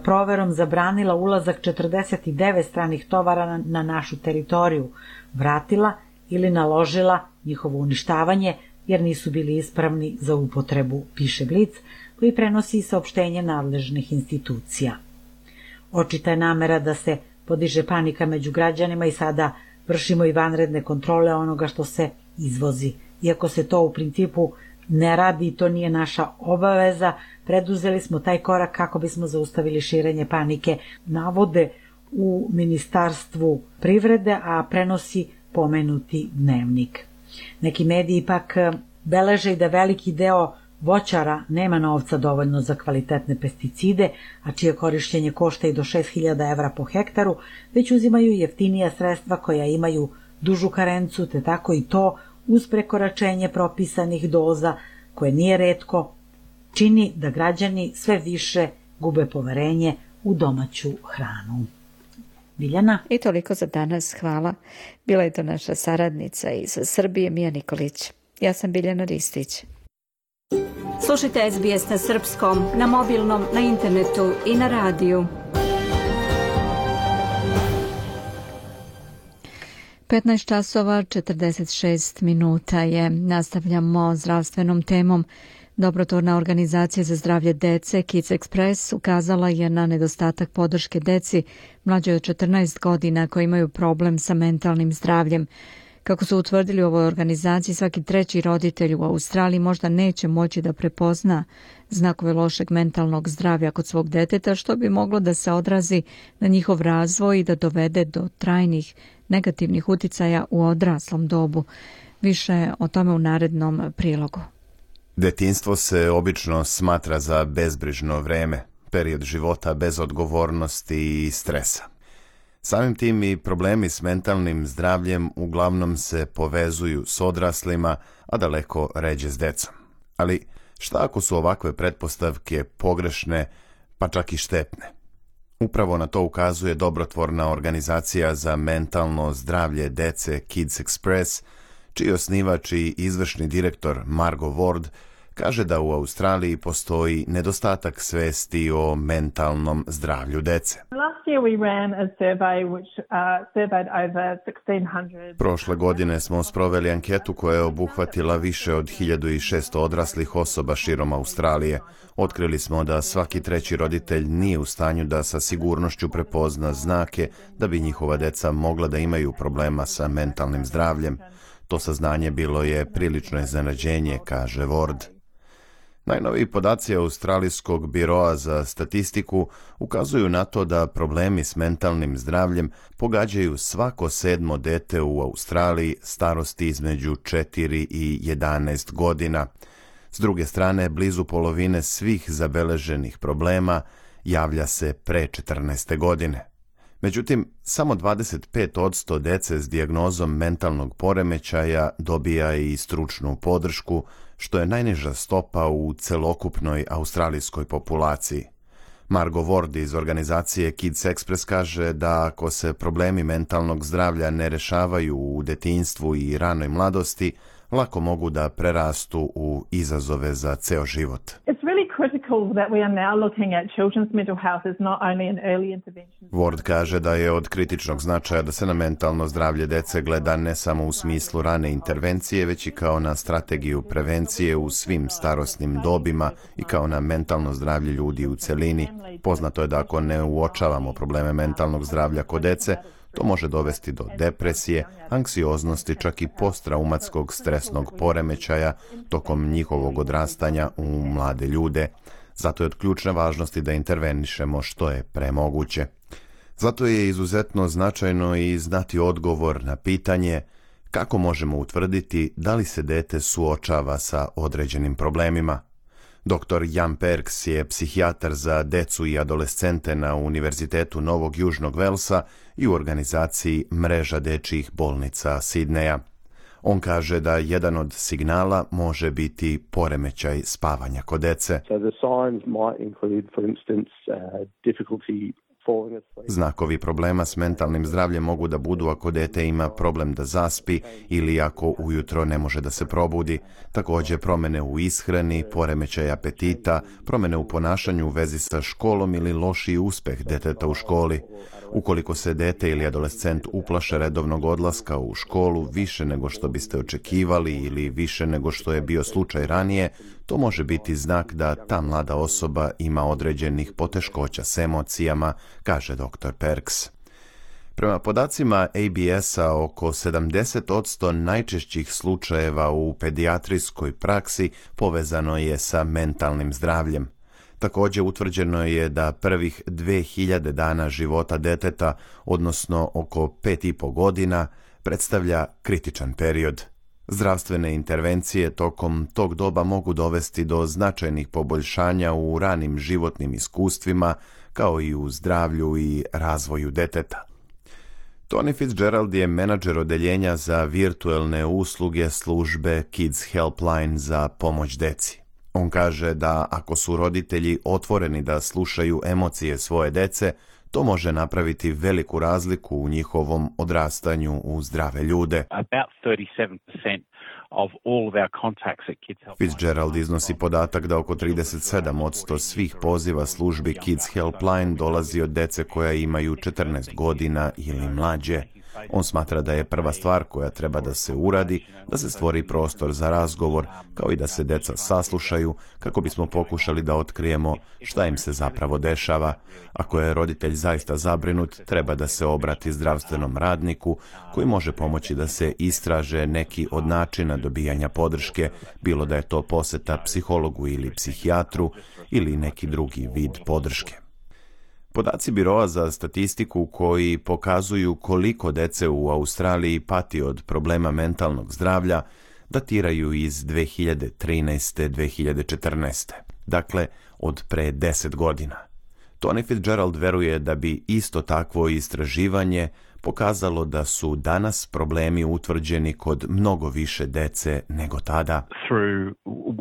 proverom zabranila ulazak 49 stranih tovara na našu teritoriju, vratila ili naložila njihovo uništavanje, jer nisu bili ispravni za upotrebu, piše Blic, koji prenosi saopštenje nadležnih institucija. Očita je namera da se podiže panika među građanima i sada vršimo i vanredne kontrole onoga što se izvozi. Iako se to u principu ne radi i to nije naša obaveza, preduzeli smo taj korak kako bismo zaustavili širenje panike, navode u Ministarstvu privrede, a prenosi pomenuti dnevnik. Neki mediji pak eh, beleže i da veliki deo voćara nema novca dovoljno za kvalitetne pesticide, a čije korišćenje košta i do 6000 evra po hektaru, već uzimaju jeftinija sredstva koja imaju dužu karencu, te tako i to uz prekoračenje propisanih doza, koje nije redko, čini da građani sve više gube poverenje u domaću hranu. Biljana. I toliko za danas, hvala. Bila je to naša saradnica iz Srbije, Mija Nikolić. Ja sam Biljana Ristić. Slušajte SBS na srpskom, na mobilnom, na internetu i na radiju. 15 časova 46 minuta je. Nastavljamo zdravstvenom temom. Dobrotorna organizacija za zdravlje dece Kids Express ukazala je na nedostatak podrške deci mlađe od 14 godina koji imaju problem sa mentalnim zdravljem. Kako su utvrdili u ovoj organizaciji, svaki treći roditelj u Australiji možda neće moći da prepozna znakove lošeg mentalnog zdravlja kod svog deteta, što bi moglo da se odrazi na njihov razvoj i da dovede do trajnih negativnih uticaja u odraslom dobu. Više o tome u narednom prilogu. Detinstvo se obično smatra za bezbrižno vreme, period života bez odgovornosti i stresa. Samim tim i problemi s mentalnim zdravljem uglavnom se povezuju s odraslima, a daleko ređe s decom. Ali šta ako su ovakve pretpostavke pogrešne, pa čak i štetne? Upravo na to ukazuje dobrotvorna organizacija za mentalno zdravlje dece Kids Express – čiji osnivač i izvršni direktor Margo Ward kaže da u Australiji postoji nedostatak svesti o mentalnom zdravlju dece. Uh, Prošle godine smo sproveli anketu koja je obuhvatila više od 1600 odraslih osoba širom Australije. Otkrili smo da svaki treći roditelj nije u stanju da sa sigurnošću prepozna znake da bi njihova deca mogla da imaju problema sa mentalnim zdravljem. To saznanje bilo je prilično iznenađenje, kaže Ward. Najnoviji podaci Australijskog biroa za statistiku ukazuju na to da problemi s mentalnim zdravljem pogađaju svako sedmo dete u Australiji starosti između 4 i 11 godina. S druge strane, blizu polovine svih zabeleženih problema javlja se pre 14. godine. Međutim, samo 25% dece s dijagnozom mentalnog poremećaja dobija i stručnu podršku, što je najniža stopa u celokupnoj australijskoj populaciji. Margo Ward iz organizacije Kids Express kaže da ako se problemi mentalnog zdravlja ne rešavaju u detinjstvu i ranoj mladosti, lako mogu da prerastu u izazove za ceo život. Ward kaže da je od kritičnog značaja da se na mentalno zdravlje dece gleda ne samo u smislu rane intervencije, već i kao na strategiju prevencije u svim starosnim dobima i kao na mentalno zdravlje ljudi u celini. Poznato je da ako ne uočavamo probleme mentalnog zdravlja kod dece, To može dovesti do depresije, anksioznosti, čak i posttraumatskog stresnog poremećaja tokom njihovog odrastanja u mlade ljude. Zato je od ključne važnosti da intervenišemo što je premoguće. Zato je izuzetno značajno i znati odgovor na pitanje kako možemo utvrditi da li se dete suočava sa određenim problemima. Dr. Jan Perks je psihijatar za decu i adolescente na Univerzitetu Novog Južnog Velsa i u organizaciji Mreža dečijih bolnica Sidneja. On kaže da jedan od signala može biti poremećaj spavanja kod dece. So the signs might include, for instance, uh, difficulty Znakovi problema s mentalnim zdravljem mogu da budu ako dete ima problem da zaspi ili ako ujutro ne može da se probudi, takođe promene u ishrani, poremećaj apetita, promene u ponašanju u vezi sa školom ili lošiji uspeh deteta u školi. Ukoliko se dete ili adolescent uplaše redovnog odlaska u školu više nego što biste očekivali ili više nego što je bio slučaj ranije, to može biti znak da ta mlada osoba ima određenih poteškoća s emocijama, kaže dr. Perks. Prema podacima ABS-a, oko 70% najčešćih slučajeva u pedijatrijskoj praksi povezano je sa mentalnim zdravljem. Takođe utvrđeno je da prvih 2000 dana života deteta, odnosno oko 5,5 godina, predstavlja kritičan period. Zdravstvene intervencije tokom tog doba mogu dovesti do značajnih poboljšanja u ranim životnim iskustvima, kao i u zdravlju i razvoju deteta. Tony Fitzgerald je menadžer odeljenja za virtuelne usluge službe Kids Helpline za pomoć deci. On kaže da ako su roditelji otvoreni da slušaju emocije svoje dece, to može napraviti veliku razliku u njihovom odrastanju u zdrave ljude. About 37% of of all our contacts at Kids Fitzgerald iznosi podatak da oko 37% svih poziva službi Kids Helpline dolazi od dece koja imaju 14 godina ili mlađe. On smatra da je prva stvar koja treba da se uradi, da se stvori prostor za razgovor, kao i da se deca saslušaju, kako bismo pokušali da otkrijemo šta im se zapravo dešava. Ako je roditelj zaista zabrinut, treba da se obrati zdravstvenom radniku, koji može pomoći da se istraže neki od načina dobijanja podrške, bilo da je to poseta psihologu ili psihijatru ili neki drugi vid podrške. Podaci Biroa za statistiku koji pokazuju koliko dece u Australiji pati od problema mentalnog zdravlja datiraju iz 2013. 2014. Dakle, od pre 10 godina. Tony Fitzgerald veruje da bi isto takvo istraživanje pokazalo da su danas problemi utvrđeni kod mnogo više dece nego tada. Through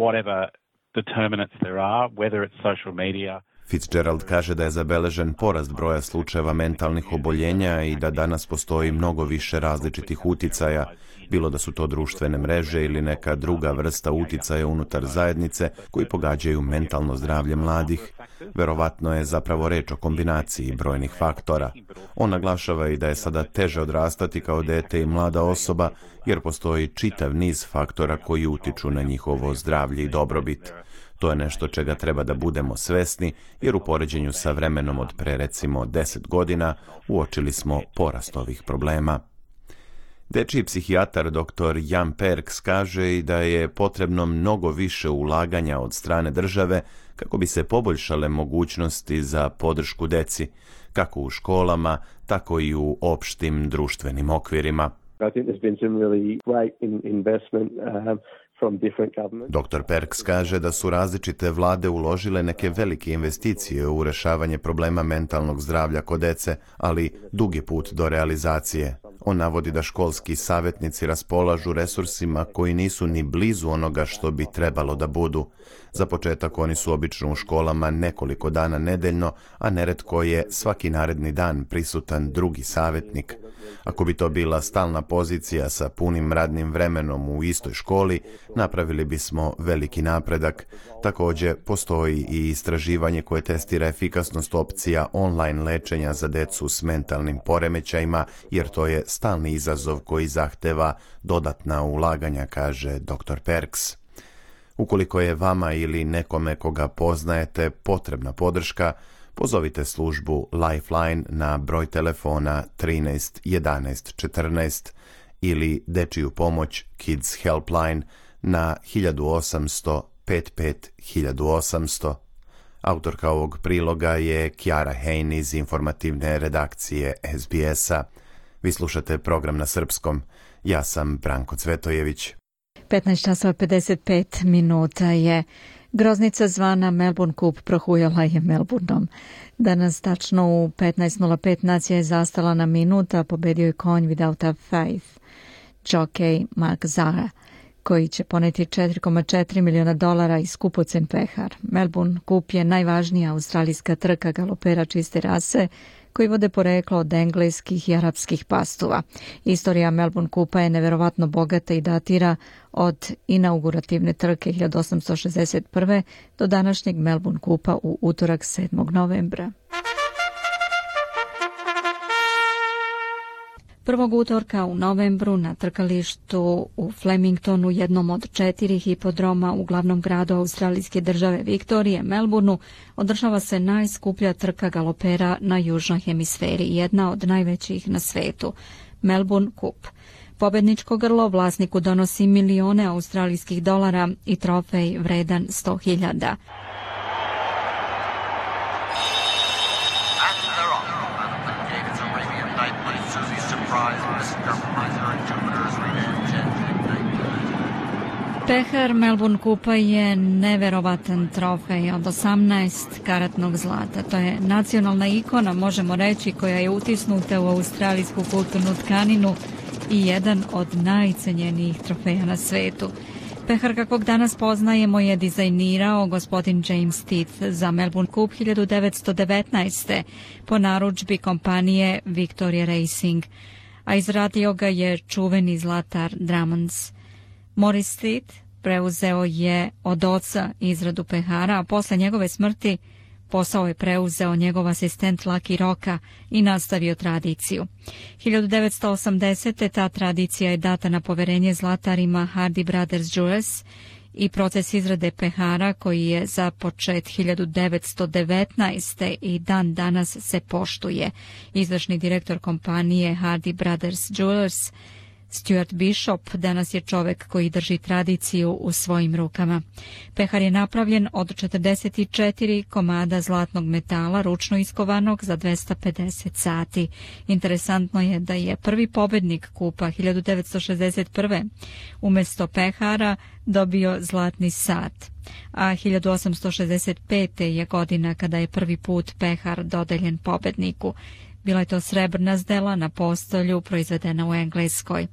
whatever determinants there are, whether it's social media, Fitzgerald kaže da je zabeležen porast broja slučajeva mentalnih oboljenja i da danas postoji mnogo više različitih uticaja, bilo da su to društvene mreže ili neka druga vrsta uticaja unutar zajednice koji pogađaju mentalno zdravlje mladih. Verovatno je zapravo reč o kombinaciji brojnih faktora. On naglašava i da je sada teže odrastati kao dete i mlada osoba jer postoji čitav niz faktora koji utiču na njihovo zdravlje i dobrobit. To je nešto čega treba da budemo svesni, jer u poređenju sa vremenom od pre recimo 10 godina uočili smo porast ovih problema. Dečiji psihijatar dr. Jan Perks kaže i da je potrebno mnogo više ulaganja od strane države kako bi se poboljšale mogućnosti za podršku deci, kako u školama, tako i u opštim društvenim okvirima. I think there's been some really great investment um, Dr. Perks kaže da su različite vlade uložile neke velike investicije u rešavanje problema mentalnog zdravlja kod dece, ali dugi put do realizacije. On navodi da školski savjetnici raspolažu resursima koji nisu ni blizu onoga što bi trebalo da budu. Za početak oni su obično u školama nekoliko dana nedeljno, a neretko je svaki naredni dan prisutan drugi savjetnik – Ako bi to bila stalna pozicija sa punim radnim vremenom u istoj školi, napravili bismo veliki napredak. Takođe, postoji i istraživanje koje testira efikasnost opcija online lečenja za decu s mentalnim poremećajima, jer to je stalni izazov koji zahteva dodatna ulaganja, kaže dr. Perks. Ukoliko je vama ili nekome koga poznajete potrebna podrška, pozovite službu Lifeline na broj telefona 13 11 14 ili dečiju pomoć Kids Helpline na 1800 55 1800. Autorka ovog priloga je Kiara Hein iz informativne redakcije SBS-a. Vi slušate program na srpskom. Ja sam Branko Cvetojević. 15 časova 55 minuta je Groznica zvana Melbourne Cup prohujala je Melbourneom. Danas tačno u 15.05 nacija je zastala na minuta, pobedio je konj Without a Faith, jockey Mark Zara, koji će poneti 4,4 miliona dolara i skupocen pehar. Melbourne Cup je najvažnija australijska trka galopera čiste rase, koji vode poreklo od engleskih i arapskih pastuva. Istorija Melbourne Kupa je neverovatno bogata i datira od inaugurativne trke 1861. do današnjeg Melbourne Kupa u utorak 7. novembra. Prvog utorka u novembru na trkalištu u Flemingtonu, jednom od četiri hipodroma u glavnom gradu australijske države Viktorije, Melbourneu, održava se najskuplja trka galopera na južnoj hemisferi, jedna od najvećih na svetu, Melbourne Cup. Pobedničko grlo vlasniku donosi milione australijskih dolara i trofej vredan 100.000. Pehar Melbourne Kupa je neverovatan trofej od 18 karatnog zlata. To je nacionalna ikona, možemo reći, koja je utisnuta u australijsku kulturnu tkaninu i jedan od najcenjenijih trofeja na svetu. Pehar kakvog danas poznajemo je dizajnirao gospodin James Teeth za Melbourne Cup 1919. po naručbi kompanije Victoria Racing, a izradio ga je čuveni zlatar Drummonds. Morris Teeth preuzeo je od oca izradu pehara, a posle njegove smrti Posao je preuzeo njegov asistent Lucky Roka i nastavio tradiciju. 1980. ta tradicija je data na poverenje zlatarima Hardy Brothers Jewels i proces izrade pehara koji je započet 1919. i dan danas se poštuje. Izvršni direktor kompanije Hardy Brothers Jewelers Stuart Bishop danas je čovek koji drži tradiciju u svojim rukama. Pehar je napravljen od 44 komada zlatnog metala ručno iskovanog za 250 sati. Interesantno je da je prvi pobednik kupa 1961. umesto pehara dobio zlatni sat a 1865. je godina kada je prvi put pehar dodeljen pobedniku. Bila je to srebrna zdela na postolju proizvedena u Engleskoj.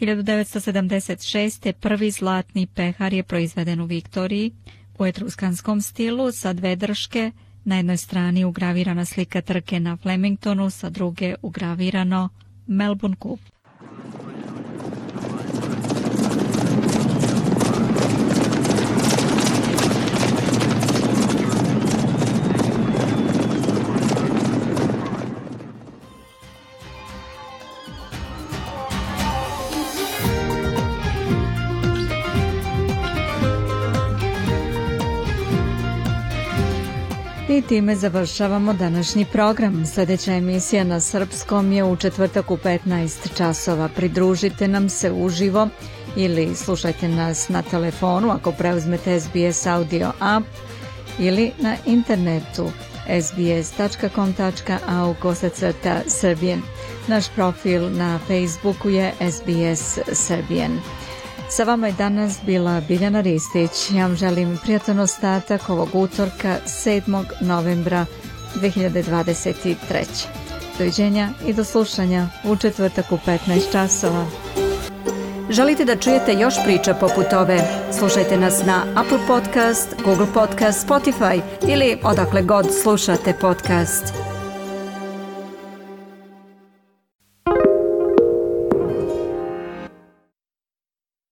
1976. prvi zlatni pehar je proizveden u Viktoriji u etruskanskom stilu sa dve drške, na jednoj strani ugravirana slika trke na Flemingtonu, sa druge ugravirano Melbourne Cup. i time završavamo današnji program. Sledeća emisija na Srpskom je u četvrtak u 15 časova. Pridružite nam se uživo ili slušajte nas na telefonu ako preuzmete SBS Audio app ili na internetu sbs.com.au kosacrta Srbijen. Naš profil na Facebooku je SBS Srbijen. Sa vama je danas bila Biljana Ristić. Ja vam želim prijatan ostatak ovog utorka 7. novembra 2023. Doviđenja i do slušanja u četvrtak u 15 časova. Želite da čujete još priča poput ove? Slušajte nas na Apple Podcast, Google Podcast, Spotify ili odakle god slušate podcast.